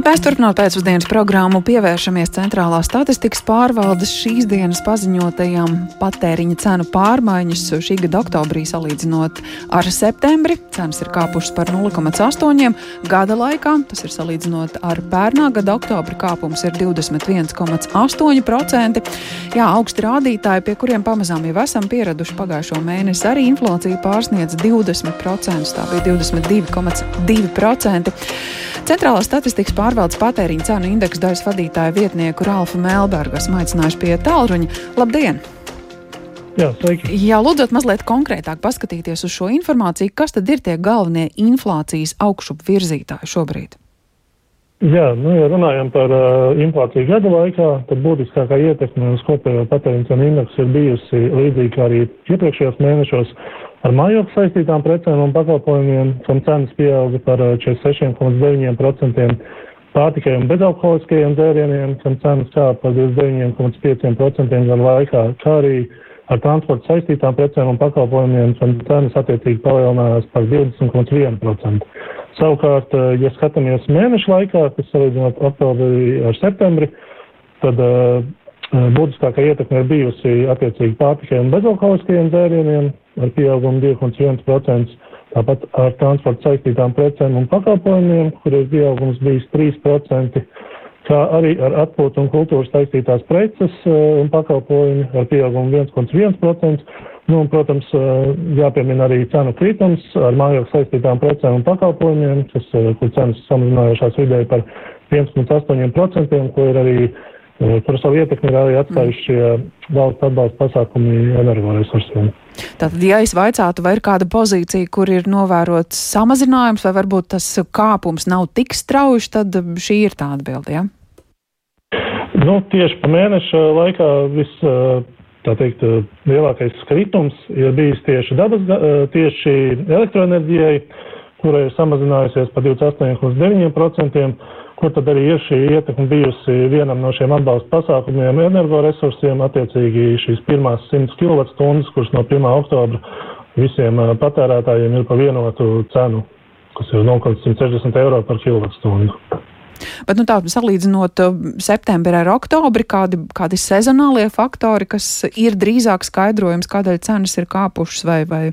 Mēs turpinām pēcpusdienas programmu, pievēršamies centrālās statistikas pārvaldes šīs dienas paziņotajām patēriņa cenu pārmaiņas šī gada oktobrī salīdzinot ar septembri. Cenas ir kāpušas par 0,8 gada laikā, tas ir salīdzinot ar pērnā gada oktobra kāpums ir 21,8%. Jā, augsti rādītāji, pie kuriem pamazām jau esam pieraduši pagājušo mēnesi, arī inflācija pārsniedz 20%, tā bija 22,2%. Centrālās statistikas pārvaldes patēriņa cenu indeksa daļas vadītāja vietnieku Ralfu Melbergu esmu aicinājuši pie tālruņa. Labdien! Jā, sveiki. Jā, lūdzot mazliet konkrētāk paskatīties uz šo informāciju, kas tad ir tie galvenie inflācijas augšup virzītāji šobrīd? Jā, nu, ja runājam par uh, inflāciju gada laikā, tad būtiskākā ietekme uz kopējo patēriņa cenu indeksu ir bijusi līdzīga kā arī iepriekšējos mēnešos Ar mājokli saistītām precēm un pakalpojumiem, kam cenas pieauga par 46,9%, eh, pārtikai un bezalkoholiskajiem dzērieniem, kam cenas kāpa par 29,5% gadu laikā, kā arī ar transporta saistītām precēm un pakalpojumiem, kam cenas attiecīgi palielinājās par 20,1%. Savukārt, eh, ja skatāmies mēnešu laikā, kas salīdzinot oktobri ar septembri, tad uh, būtiskākā ietekme ir bijusi attiecīgi pārtikai un bezalkoholiskajiem dzērieniem, ar pieaugumu 2,1%, tāpat ar transporta saistītām precēm un pakalpojumiem, kur ir pieaugums bijis 3%, kā arī ar atpūtu un kultūras saistītās preces eh, un pakalpojumi ar pieaugumu 1,1%. Nu, un, protams, jāpiemina arī cenu kritums ar mājokļu saistītām precēm un pakalpojumiem, kas, kur cenas samazinājušās vidēji par 1,8%, ko ir arī Par savu ietekmi ir arī atstājuši šie valsts atbalsta pasākumi energoresursiem. Tātad, ja es vaicātu, vai ir kāda pozīcija, kur ir novērots samazinājums, vai varbūt tas kāpums nav tik strauji, tad šī ir tā atbilde. Ja? Nu, tieši pa mēneša laikā viss, tā teikt, lielākais kritums ir bijis tieši dabas, tieši elektroenerģijai, kura ir samazinājusies par 28,9% kur tad arī ir šī ietekme bijusi vienam no šiem atbalsta pasākumiem energoresursiem, attiecīgi šīs pirmās 100 kWh, kuras no 1. oktobra visiem patērētājiem ir pa vienotu cenu, kas ir 0,160 eiro par kilovatstundu. Bet, nu, tā salīdzinot septembri ar oktobri, kādi, kādi sezonālie faktori, kas ir drīzāk skaidrojums, kādēļ cenas ir kāpušas vai, vai,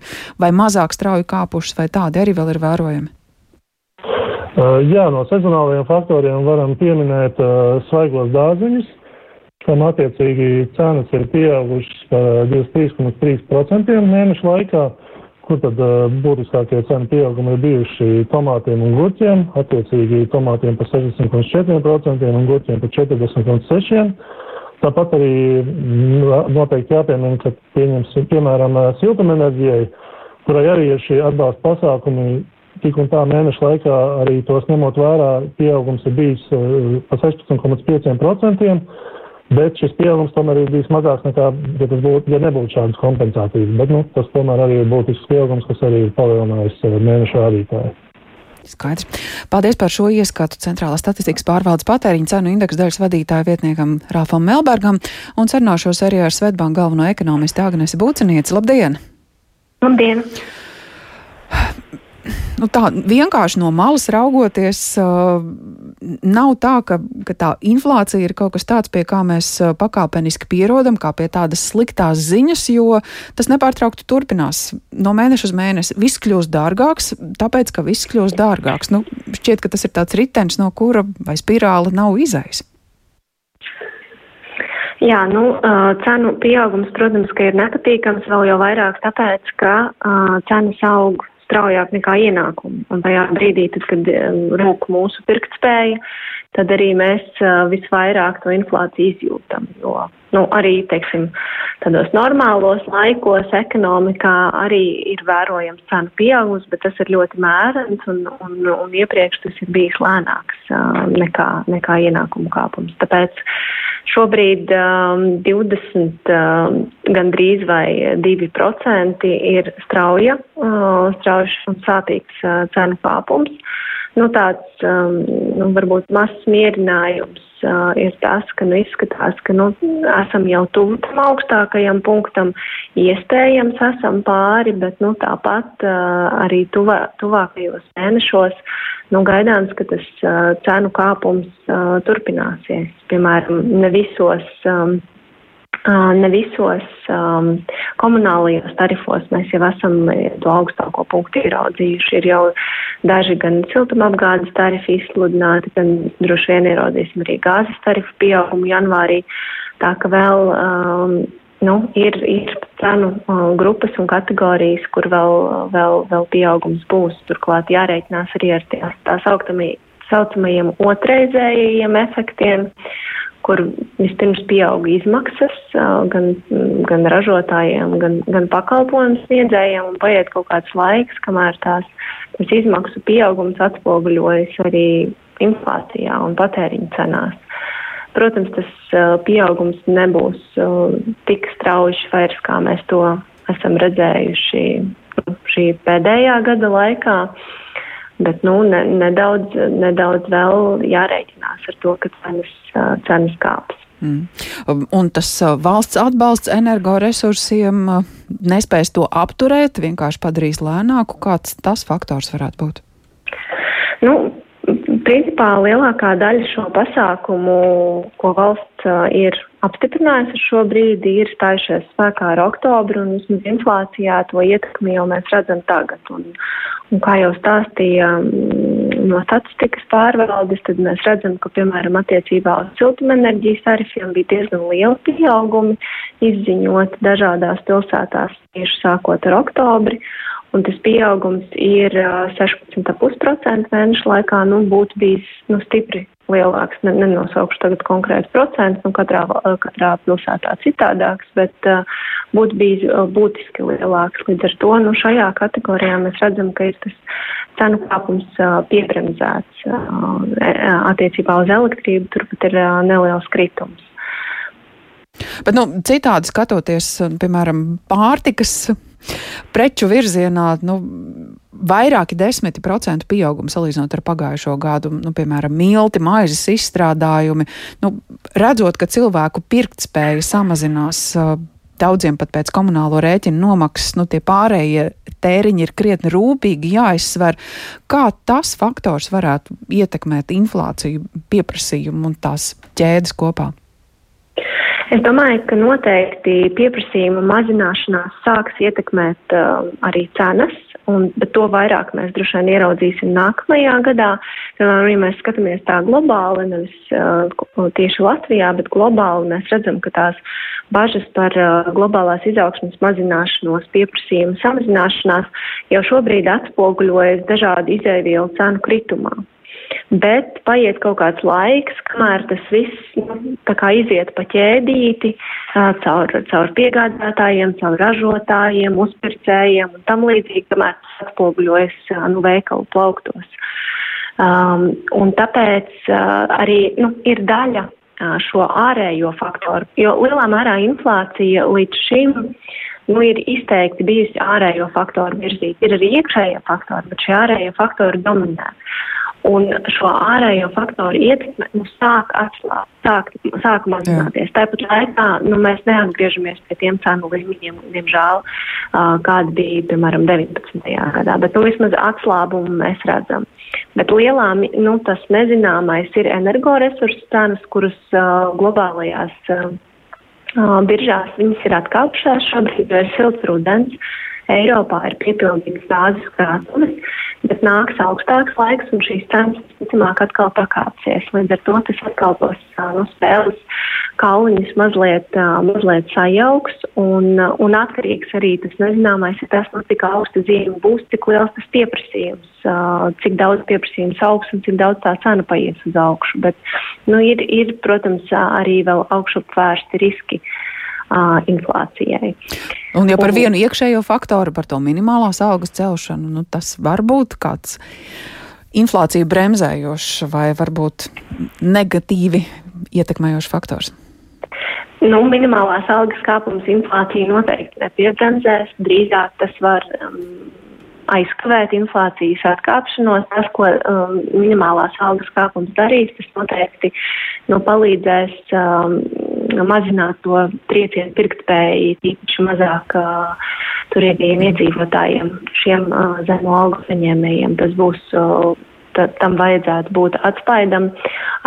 vai mazāk strauji kāpušas, vai tādi arī vēl ir vērojami? Uh, jā, no sezonālajiem faktoriem varam pieminēt uh, svaigos dārzeņus, kam attiecīgi cenas ir pieaugušas par 23,3% mēnešu laikā, kur tad uh, būtiskākie cenu pieaugumi ir bijuši tomātiem un gurķiem, attiecīgi tomātiem par 60,4% un gurķiem par 40,6%. Tāpat arī mm, noteikti jāpiemina, ka pieņemsim, piemēram, siltumenerģijai, kurai arī ir šie atbalsta pasākumi, tik un tā mēneša laikā arī tos ņemot vērā, pieaugums ir bijis uh, pa 16,5%, bet šis pieaugums tomēr ir bijis mazāks nekā, ja, būtu, ja nebūtu šādas kompensācijas. Bet nu, tas tomēr arī ir būtisks pieaugums, kas arī ir palielinājis uh, mēneša rādītāju. Skaidrs. Paldies par šo ieskatu Centrālās statistikas pārvaldes patēriņa cenu indeksu daļas vadītāja vietniekam Rāfam Melbergam un sarunāšos arī ar Svetbanku galveno ekonomistu Agnesi Būcenieci. Labdien! Labdien! nu, tā vienkārši no malas raugoties, nav tā, ka, ka tā inflācija ir kaut kas tāds, pie kā mēs pakāpeniski pierodam, kā pie tādas sliktās ziņas, jo tas nepārtraukti turpinās no mēneša uz mēnesi. Viss kļūst dārgāks, tāpēc, ka viss kļūst dārgāks. Nu, šķiet, ka tas ir tāds ritenis, no kura vai spirāli nav izais. Jā, nu, cenu pieaugums, protams, ka ir nepatīkams vēl jau vairāk tāpēc, ka cenas aug straujāk nekā ienākumi. Un tajā brīdī, tad, kad um, rūk mūsu pirktspēja, tad arī mēs uh, visvairāk to inflāciju izjūtam. Jo nu, arī, teiksim, tādos normālos laikos ekonomikā arī ir vērojams cenu pieaugums, bet tas ir ļoti mērens un, un, un iepriekš tas ir bijis lēnāks uh, nekā, nekā ienākumu kāpums. Tāpēc Šobrīd um, 20 um, gandrīz vai 2% ir strauja, uh, strauji un sāpīgs uh, cenu kāpums. Nu, tāds um, nu, varbūt mazs mierinājums uh, ir tas, ka nu, izskatās, ka nu, esam jau tuvu tam augstākajam punktam, iespējams esam pāri, bet nu, tāpat uh, arī tuvā, tuvākajos mēnešos nu, gaidāms, ka tas uh, cenu kāpums uh, turpināsies. Piemēram, ne visos. Um, Ne visos um, komunālajos tarifos mēs jau esam to augstāko punktu ieraudzījuši. Ir jau daži gan siltumapgādes tarifi izsludināti, gan droši vien ieraudzīsim arī gāzes tarifu pieaugumu janvārī. Tā ka vēl um, nu, ir, ir cenu grupas un kategorijas, kur vēl, vēl, vēl pieaugums būs. Turklāt jārēķinās arī ar tās, tās saucamajiem otrreizējiem efektiem. Uh, kur vispirms pieauga izmaksas gan, gan ražotājiem, gan, gan pakalpojumu sniedzējiem, un paiet kaut kāds laiks, kamēr tās, tas izmaksu pieaugums atspoguļojas arī inflācijā un patēriņa cenās. Protams, tas pieaugums nebūs tik strauji vairs, kā mēs to esam redzējuši šī pēdējā gada laikā. Uh, Bet nu, ne, nedaudz, nedaudz vēl jārēķinās ar to, ka cenas, cenas kāps. Mm. Un tas valsts atbalsts energoresursiem nespēs to apturēt, vienkārši padarīs lēnāku. Kāds tas faktors varētu būt? Nu, principā lielākā daļa šo pasākumu, ko valsts ir apstiprinājusi šo brīdi, ir stājušies spēkā ar oktobru, un vismaz inflācijā to ietekmi jau mēs redzam tagad. Un, un kā jau stāstīja mm, no statistikas pārvaldes, tad mēs redzam, ka, piemēram, attiecībā uz siltumenerģijas tarifiem bija diezgan liela pieaugumi izziņot dažādās pilsētās tieši sākot ar oktobri. Un tas pieaugums ir 16,5% mēnešu laikā, nu, būtu bijis nu, stipri lielāks. Ne, nenosaukšu tagad konkrēts procents, nu katrā, katrā pilsētā citādāks, bet uh, būtu bijis būtiski lielāks. Līdz ar to nu, šajā kategorijā mēs redzam, ka ir tas cenu kāpums uh, piebremzēts uh, attiecībā uz elektrību, turpat ir uh, neliels kritums. Bet, nu, citādi skatoties, piemēram, pārtikas preču virzienā, nu, vairāki desmiti procentu pieaugums salīdzinot ar pagājušo gadu, nu, piemēram, milti, maizes izstrādājumi, nu, redzot, ka cilvēku pirktspēja samazinās. Daudziem pat pēc komunālo rēķinu nomaksas, nu, tie pārējie tēriņi ir krietni rūpīgi jāizsver. Kā tas faktors varētu ietekmēt inflāciju, pieprasījumu un tās ķēdes kopā? Es domāju, ka noteikti pieprasījuma mazināšanās sāks ietekmēt uh, arī cenas, un, bet to vairāk mēs droši vien ieraudzīsim nākamajā gadā. Piemēram, ja mēs skatāmies tā globāli, nevis uh, tieši Latvijā, bet globāli, mēs redzam, ka tās bažas par uh, globālās izaugsmas mazināšanos, pieprasījuma samazināšanās jau šobrīd atspoguļojas dažādu izēvielu cenu kritumā bet paiet kaut kāds laiks, kamēr tas viss nu, tā kā iziet pa ķēdīti caur, caur piegādātājiem, caur ražotājiem, uzpircējiem un tam līdzīgi, kamēr tas atspoguļojas nu, veikalu plauktos. Um, un tāpēc uh, arī nu, ir daļa uh, šo ārējo faktoru, jo lielā mērā inflācija līdz šim nu, ir izteikti bijusi ārējo faktoru virzīta. Ir arī iekšējie faktori, bet šie ārējie faktori dominē. Un šo ārējo faktoru ietekme nu, sāk atslābt, sāk, sāk mazināties. Tāpat laikā nu, mēs neatgriežamies pie tiem cenu līmeņiem, diemžēl, uh, kāda bija, piemēram, 19. gadā. Bet nu, vismaz atslābumu mēs redzam. Bet lielā, nu, tas nezināmais ir energoresursu cenas, kuras uh, globālajās uh, biržās viņas ir atkāpšās. Šobrīd ir silts rudens. Eiropā ir piepildīts gāzes krātuves bet nāks augstāks laiks un šīs cenas, visticamāk, atkal pakāpsies. Līdz ar to tas atkal tos nu, spēles kauliņus mazliet, mazliet sajauks un, un atkarīgs arī tas nezināmais ir tas, nu, cik augsta zīme būs, cik liels tas pieprasījums, cik daudz pieprasījums augs un cik daudz tā cena paies uz augšu. Bet, nu, ir, ir, protams, arī vēl augšup vērsti riski. Uh, uh, inflācijai. Un ja par un, vienu iekšējo faktoru, par to minimālās algas celšanu, nu, tas var būt kāds inflāciju bremzējošs vai varbūt negatīvi ietekmējošs faktors. Nu, minimālās algas kāpums inflāciju noteikti nepiebremzēs. Drīzāk tas var um, aizkavēt inflācijas atkāpšanos. Tas, ko um, minimālās algas kāpums darīs, tas noteikti nu, palīdzēs um, mazināt to triecienu pirktspēju, tīpaši mazāk uh, turīgajiem iedzīvotājiem, šiem uh, zemo algu saņēmējiem. Tas būs uh, tad tam vajadzētu būt atspaidam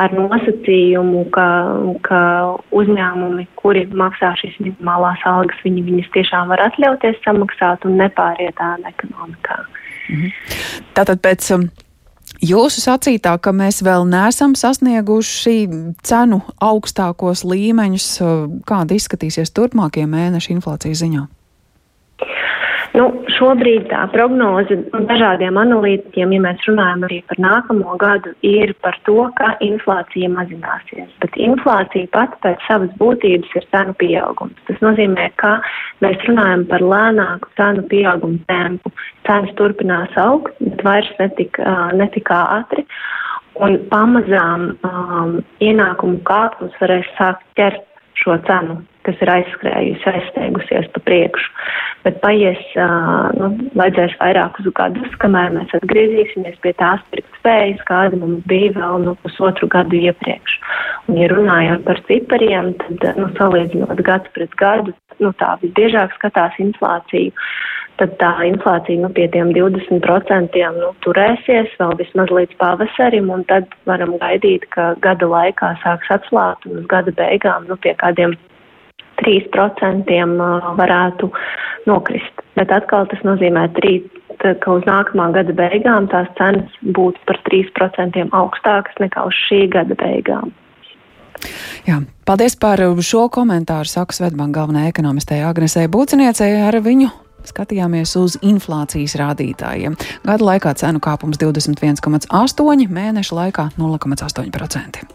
ar nosacījumu, ka, ka uzņēmumi, kuri maksā šīs minimālās algas, viņi viņas tiešām var atļauties samaksāt un nepāriet ēna ekonomikā. Mhm. Tātad pēc um, Jūsu sacītā, ka mēs vēl neesam sasnieguši cenu augstākos līmeņus, kāda izskatīsies turpmākie mēneši inflācijas ziņā? Nu, šobrīd tā prognoze dažādiem analītiķiem, ja mēs runājam arī par nākamo gadu, ir par to, ka inflācija mazināsies. Bet inflācija pat pēc savas būtības ir cenu pieaugums. Tas nozīmē, ka mēs runājam par lēnāku cenu pieaugumu tempu. Cenas turpinās augt, bet vairs netik, netik ātri. Un pamazām um, ienākumu kāpums varēs sākt ķert šo cenu, kas ir aizskrējusi, aizsteigusies pa priekšu. Bet paies, nu, vajadzēs vairākus gadus, kamēr mēs atgriezīsimies pie tās pirktspējas, kāda mums bija vēl nu, pusotru gadu iepriekš. Un, ja runājot par cipariem, tad, nu, salīdzinot gads pret gadu, nu, tā visbiežāk skatās inflāciju tad tā inflācija nu, pie tiem 20% nu, turēsies vēl vismaz līdz pavasarim, un tad varam gaidīt, ka gada laikā sāks atslābt un uz gada beigām nu, pie kādiem 3% varētu nokrist. Bet atkal tas nozīmē, trī, ka uz nākamā gada beigām tās cenas būtu par 3% augstākas nekā uz šī gada beigām. Jā, paldies par šo komentāru. Saka Svetbanka galvenajai ekonomistei Agnesei Būciniecei ar viņu skatījāmies uz inflācijas rādītājiem. Gada laikā cenu kāpums 21,8, mēneša laikā 0,8%.